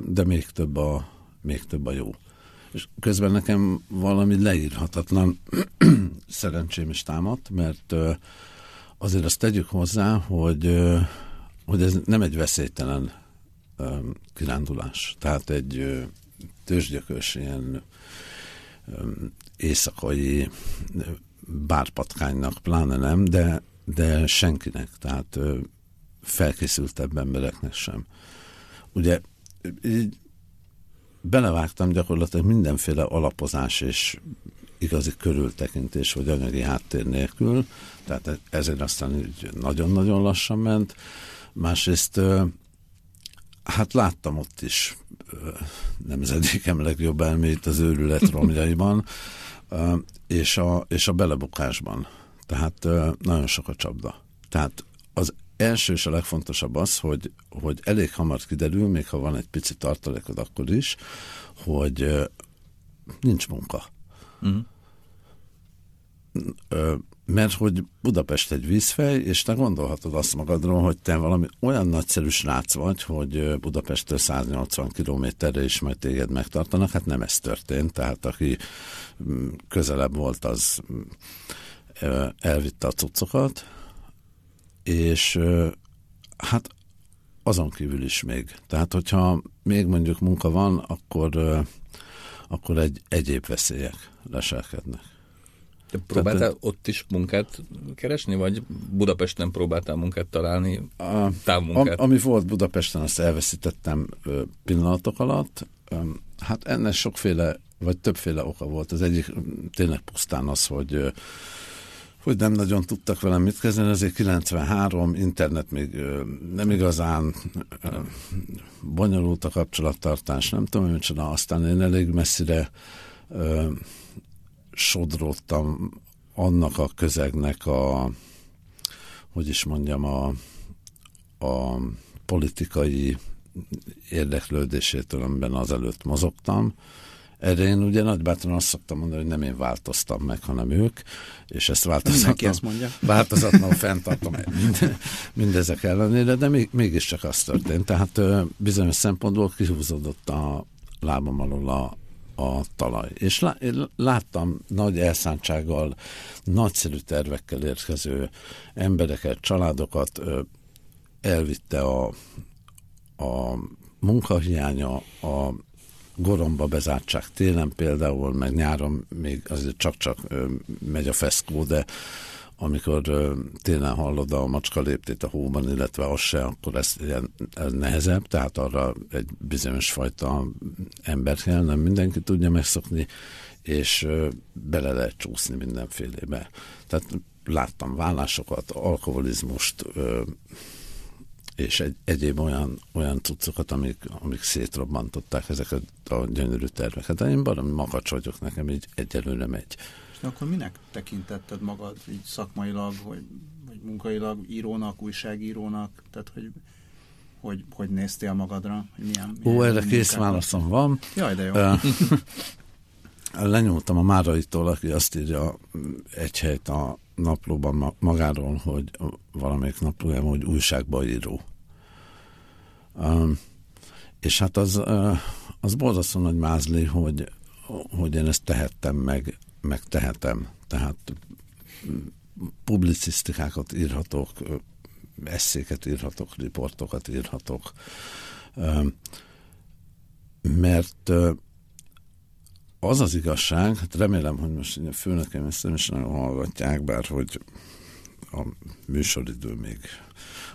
de még több a, még több a jó. És közben nekem valami leírhatatlan szerencsém is támadt, mert azért azt tegyük hozzá, hogy, hogy ez nem egy veszélytelen kirándulás. Tehát egy tőzsgyökös ilyen éjszakai bárpatkánynak pláne nem, de, de senkinek. Tehát felkészültebb embereknek sem. Ugye így belevágtam gyakorlatilag mindenféle alapozás és igazi körültekintés, vagy anyagi háttér nélkül, tehát ezért aztán nagyon-nagyon lassan ment. Másrészt hát láttam ott is nemzedékem legjobb elmét az őrület romjaiban, és a, és a belebukásban. Tehát nagyon sok a csapda. Tehát az első és a legfontosabb az, hogy, hogy elég hamar kiderül, még ha van egy pici tartalékod akkor is, hogy nincs munka. Uh-huh. Mert hogy Budapest egy vízfej, és te gondolhatod azt magadról, hogy te valami olyan nagyszerű srác vagy, hogy Budapesttől 180 kilométerre is majd téged megtartanak. Hát nem ez történt, tehát aki mm, közelebb volt, az mm, elvitte a cuccokat, és hát azon kívül is még. Tehát, hogyha még mondjuk munka van, akkor, akkor egy egyéb veszélyek leselkednek. De próbáltál Tehát, ott is munkát keresni, vagy Budapesten próbáltál munkát találni, a, távmunkát? Ami volt Budapesten, azt elveszítettem pillanatok alatt. Hát ennek sokféle, vagy többféle oka volt. Az egyik tényleg pusztán az, hogy hogy nem nagyon tudtak velem mit kezdeni, azért 93, internet még nem igazán bonyolult a kapcsolattartás, nem tudom, micsoda, aztán én elég messzire sodródtam annak a közegnek a, hogy is mondjam, a, a politikai érdeklődésétől, amiben azelőtt mozogtam, erre én ugye nagybátran azt szoktam mondani, hogy nem én változtam meg, hanem ők, és ezt változatlan, változatlan fenntartom mind, mindezek ellenére, de még, mégiscsak az történt. Tehát bizonyos szempontból kihúzódott a lábam alól a, a talaj. És lá, láttam nagy elszántsággal, nagyszerű tervekkel érkező embereket, családokat, elvitte a, a munkahiánya, a goromba bezártság télen például, meg nyáron még azért csak-csak megy a feszkó, de amikor télen hallod a macska léptét a hóban, illetve az se, akkor ez, ilyen, ez nehezebb, tehát arra egy bizonyos fajta ember kell, nem mindenki tudja megszokni, és bele lehet csúszni mindenfélébe. Tehát láttam vállásokat, alkoholizmust, és egy, egyéb olyan, olyan cuccokat, amik, amik szétrobbantották ezeket a gyönyörű terveket. De én valami makacs vagyok, nekem így egyelőre megy. És akkor minek tekintetted magad így szakmailag, vagy, vagy munkailag, írónak, újságírónak? Tehát, hogy hogy, hogy néztél magadra? Hogy milyen, milyen Ó, erre kész válaszom van. Jaj, de jó. Lenyúltam a Máraitól, aki azt írja egy helyt a naplóban magáról, hogy valamelyik naplójában, hogy újságba író. És hát az, az borzasztó nagy mázli, hogy, hogy én ezt tehettem meg, meg tehetem. Tehát publicisztikákat írhatok, eszéket írhatok, riportokat írhatok, mert az az igazság, hát remélem, hogy most a főnökeim ezt nem is nagyon hallgatják, bár hogy a műsoridő még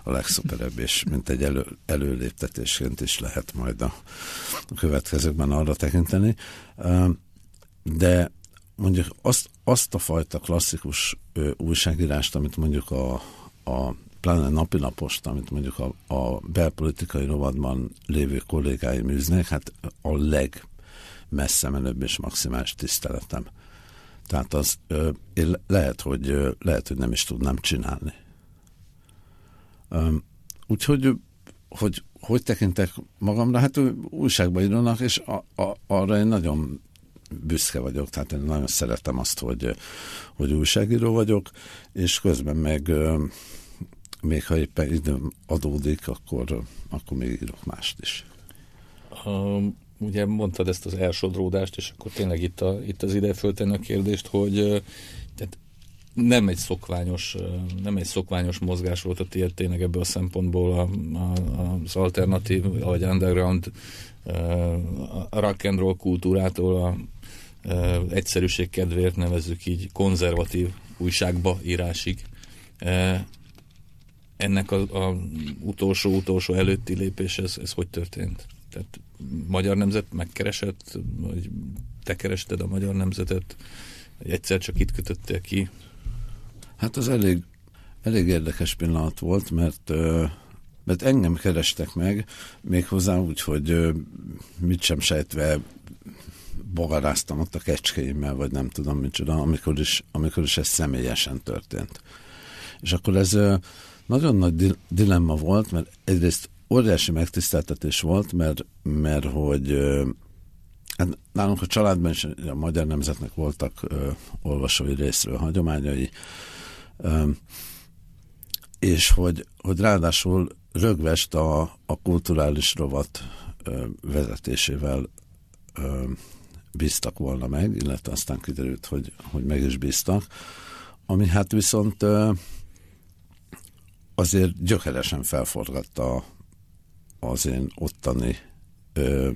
a legszuperebb, és mint egy elő, előléptetésként is lehet majd a, a következőkben arra tekinteni. De mondjuk azt, azt a fajta klasszikus újságírást, amit mondjuk a, a pláne napilapost, amit mondjuk a, a belpolitikai rovadban lévő kollégáim űznek, hát a leg messze menőbb és maximális tiszteletem. Tehát az ö, én lehet, hogy, ö, lehet, hogy nem is tudnám csinálni. Ö, úgyhogy hogy, hogy tekintek magamra? Hát újságban írnak, és a, a, arra én nagyon büszke vagyok, tehát én nagyon szeretem azt, hogy, hogy újságíró vagyok, és közben meg még ha éppen időm adódik, akkor, akkor még írok mást is. Um ugye mondtad ezt az elsodródást, és akkor tényleg itt, a, itt az ide föltenni a kérdést, hogy tehát nem egy szokványos, nem egy szokványos mozgás volt a tiéd tényleg ebből a szempontból a, a, az alternatív, vagy underground a rock and roll kultúrától a, a egyszerűség kedvéért nevezzük így konzervatív újságba írásig. Ennek a, a utolsó-utolsó előtti lépés, ez, ez hogy történt? Tehát magyar nemzet megkeresett, vagy te kerested a magyar nemzetet, vagy egyszer csak itt kötöttél ki? Hát az elég, elég érdekes pillanat volt, mert mert engem kerestek meg, méghozzá úgy, hogy mit sem sejtve bogaráztam ott a kecskéimmel, vagy nem tudom micsoda, amikor is, amikor is ez személyesen történt. És akkor ez nagyon nagy dilemma volt, mert egyrészt óriási megtiszteltetés volt, mert, mert hogy hát nálunk a családban is a magyar nemzetnek voltak ö, olvasói részről hagyományai, ö, és hogy, hogy ráadásul rögvest a, a kulturális rovat ö, vezetésével ö, bíztak volna meg, illetve aztán kiderült, hogy, hogy meg is bíztak, ami hát viszont ö, azért gyökeresen felforgatta az én ottani ö,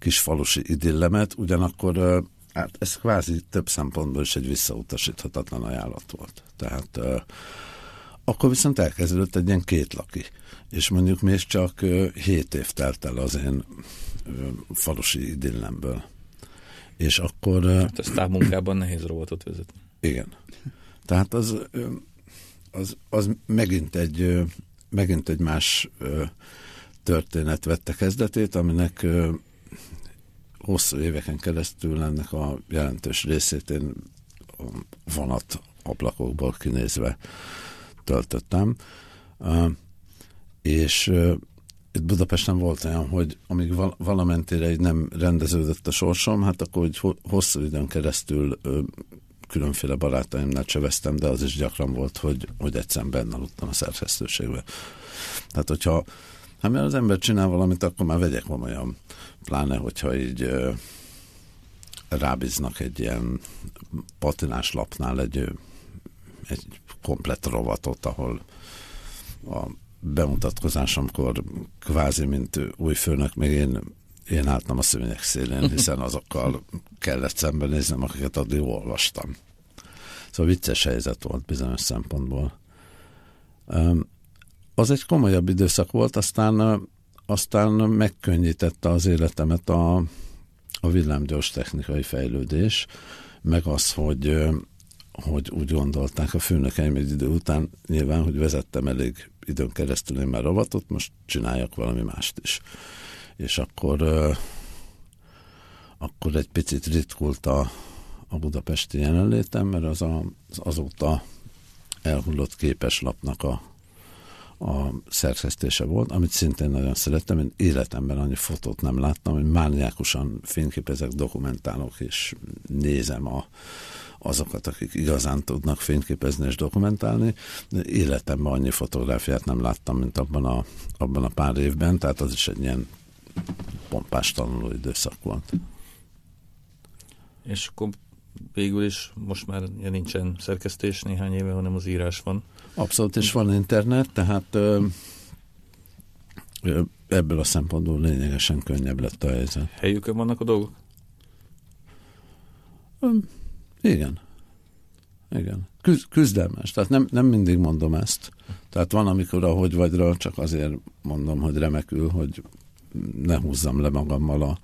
falusi idillemet, ugyanakkor ö, hát ez kvázi több szempontból is egy visszautasíthatatlan ajánlat volt. Tehát ö, akkor viszont elkezdődött egy ilyen kétlaki, és mondjuk még csak ö, hét év telt el az én ö, falusi idillemből. És akkor... Ö, hát ez távmunkában nehéz robotot vezetni. Igen. Tehát az, az, az megint egy megint egy más történet vette kezdetét, aminek hosszú éveken keresztül ennek a jelentős részét én vonat ablakokból kinézve töltöttem. És itt Budapesten volt olyan, hogy amíg val- valamentére így nem rendeződött a sorsom, hát akkor hogy hosszú időn keresztül különféle barátaimnál csöveztem, de az is gyakran volt, hogy, hogy egyszerűen benne aludtam a szerkesztőségbe. Tehát, hogyha hát mert az ember csinál valamit, akkor már vegyek komolyan. Pláne, hogyha így rábíznak egy ilyen patinás lapnál egy, egy komplett rovatot, ahol a bemutatkozásomkor kvázi, mint új főnök, még én én álltam a szőnyek szélén, hiszen azokkal kellett szembenéznem, akiket addig olvastam. Szóval vicces helyzet volt bizonyos szempontból. Az egy komolyabb időszak volt, aztán, aztán megkönnyítette az életemet a, a villámgyors technikai fejlődés, meg az, hogy, hogy úgy gondolták a főnökeim egy idő után, nyilván, hogy vezettem elég időn keresztül én már rovatot, most csináljak valami mást is. És akkor, akkor egy picit ritkult a, a budapesti jelenlétem, mert az, a, az azóta elhullott képeslapnak a, a szerkesztése volt, amit szintén nagyon szerettem. Én életemben annyi fotót nem láttam, hogy mániákusan fényképezek, dokumentálok, és nézem a, azokat, akik igazán tudnak fényképezni és dokumentálni. Életemben annyi fotográfiát nem láttam, mint abban a, abban a pár évben, tehát az is egy ilyen pompás tanuló időszak volt. És akkor végül is most már nincsen szerkesztés néhány éve, hanem az írás van. Abszolút, és van internet, tehát ö, ö, ebből a szempontból lényegesen könnyebb lett a helyzet. Helyükön vannak a dolgok? Ö, igen. Igen. Küz, küzdelmes. Tehát nem, nem mindig mondom ezt. Tehát van, amikor a hogy vagyra csak azért mondom, hogy remekül, hogy ne húzzam le magammal a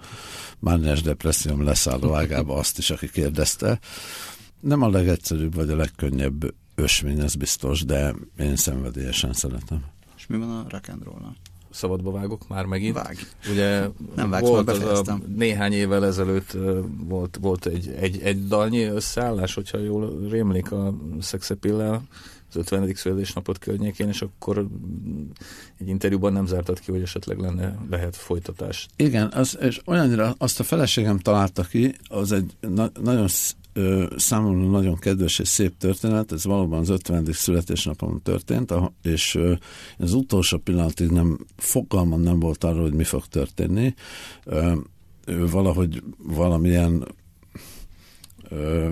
mániás depresszióm leszálló ágába azt is, aki kérdezte. Nem a legegyszerűbb vagy a legkönnyebb ösvény, ez biztos, de én szenvedélyesen szeretem. És mi van a rock and roll szabadba vágok már megint. Vág. Ugye Nem vágsz, volt az a, néhány évvel ezelőtt volt, volt egy, egy, egy dalnyi összeállás, hogyha jól rémlik a Szexepillel, az 50. születésnapot környékén, és akkor egy interjúban nem zártad ki, hogy esetleg lenne, lehet folytatás. Igen, az, és olyannyira azt a feleségem találta ki, az egy na, nagyon számomra nagyon kedves és szép történet, ez valóban az 50. születésnapon történt, és az utolsó pillanatig nem, fogalmam nem volt arról, hogy mi fog történni. Valahogy valamilyen ö,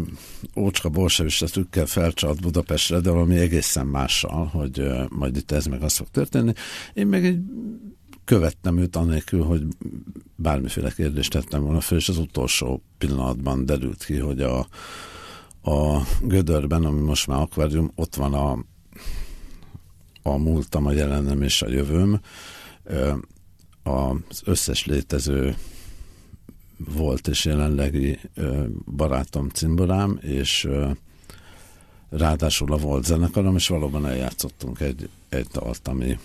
ócska bolsevista trükkel felcsalt Budapestre, de valami egészen mással, hogy ö, majd itt ez meg az fog történni. Én meg egy követtem őt anélkül, hogy bármiféle kérdést tettem volna fel, és az utolsó pillanatban derült ki, hogy a, a Gödörben, ami most már akvárium, ott van a, a múltam, a jelenem és a jövőm. Az összes létező volt és jelenlegi barátom cimborám, és ráadásul a volt zenekarom, és valóban eljátszottunk egy, egy dalt, ami,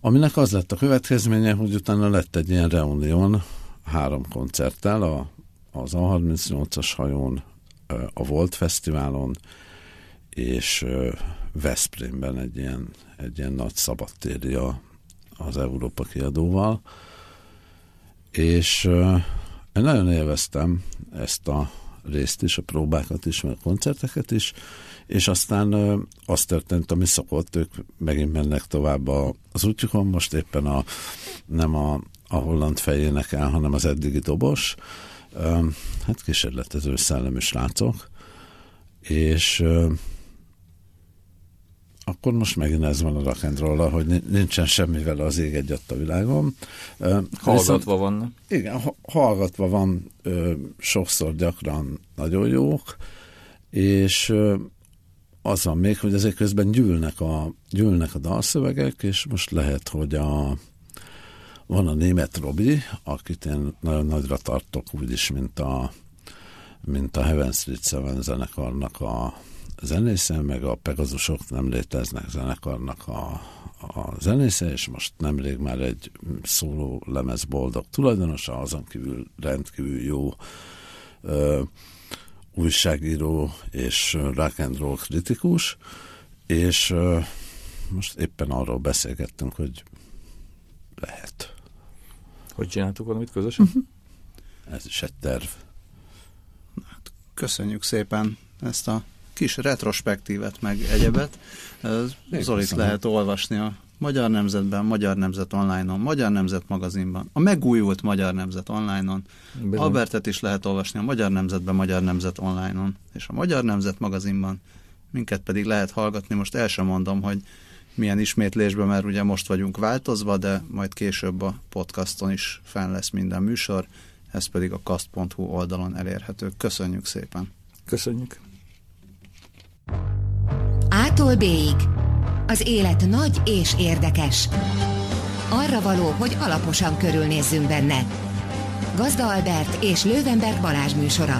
aminek az lett a következménye, hogy utána lett egy ilyen reunión három koncerttel, a, az A38-as hajón, a Volt Fesztiválon, és Veszprémben egy ilyen, egy ilyen nagy szabadtéri a, az Európa kiadóval, és én nagyon élveztem ezt a részt is, a próbákat is, meg a koncerteket is, és aztán az történt, ami szokott, ők megint mennek tovább az útjukon, most éppen a, nem a, a holland fejének el, hanem az eddigi dobos, hát kísérletező szellemi srácok, és akkor most megint ez van a rock and roll hogy nincsen semmivel az ég egyet a világon. Hallgatva Viszont, van. Igen, hallgatva van, sokszor gyakran nagyon jók, és az van még, hogy ezek közben gyűlnek a, gyűlnek a dalszövegek, és most lehet, hogy a, van a német Robi, akit én nagyon nagyra tartok, úgyis, mint a, mint a Heaven Street Seven zenekarnak a, zenésze, meg a Pegazusok nem léteznek zenekarnak a, a zenésze, és most nemrég már egy szóló lemez boldog tulajdonosa, azon kívül rendkívül jó ö, újságíró és rock and roll kritikus, és ö, most éppen arról beszélgettünk, hogy lehet. Hogy csináltuk valamit közösen? Uh-huh. Ez is egy terv. Hát, köszönjük szépen ezt a kis retrospektívet, meg egyebet. Zolit lehet olvasni a Magyar Nemzetben, Magyar Nemzet Online-on, Magyar Nemzet magazinban, a megújult Magyar Nemzet Online-on, Bizony. Albertet is lehet olvasni a Magyar Nemzetben, Magyar Nemzet Online-on, és a Magyar Nemzet magazinban, minket pedig lehet hallgatni, most el sem mondom, hogy milyen ismétlésben, mert ugye most vagyunk változva, de majd később a podcaston is fenn lesz minden műsor, ez pedig a kast.hu oldalon elérhető. Köszönjük szépen! Köszönjük! Ától b Az élet nagy és érdekes. Arra való, hogy alaposan körülnézzünk benne. Gazda Albert és Lővenberg Balázs műsora.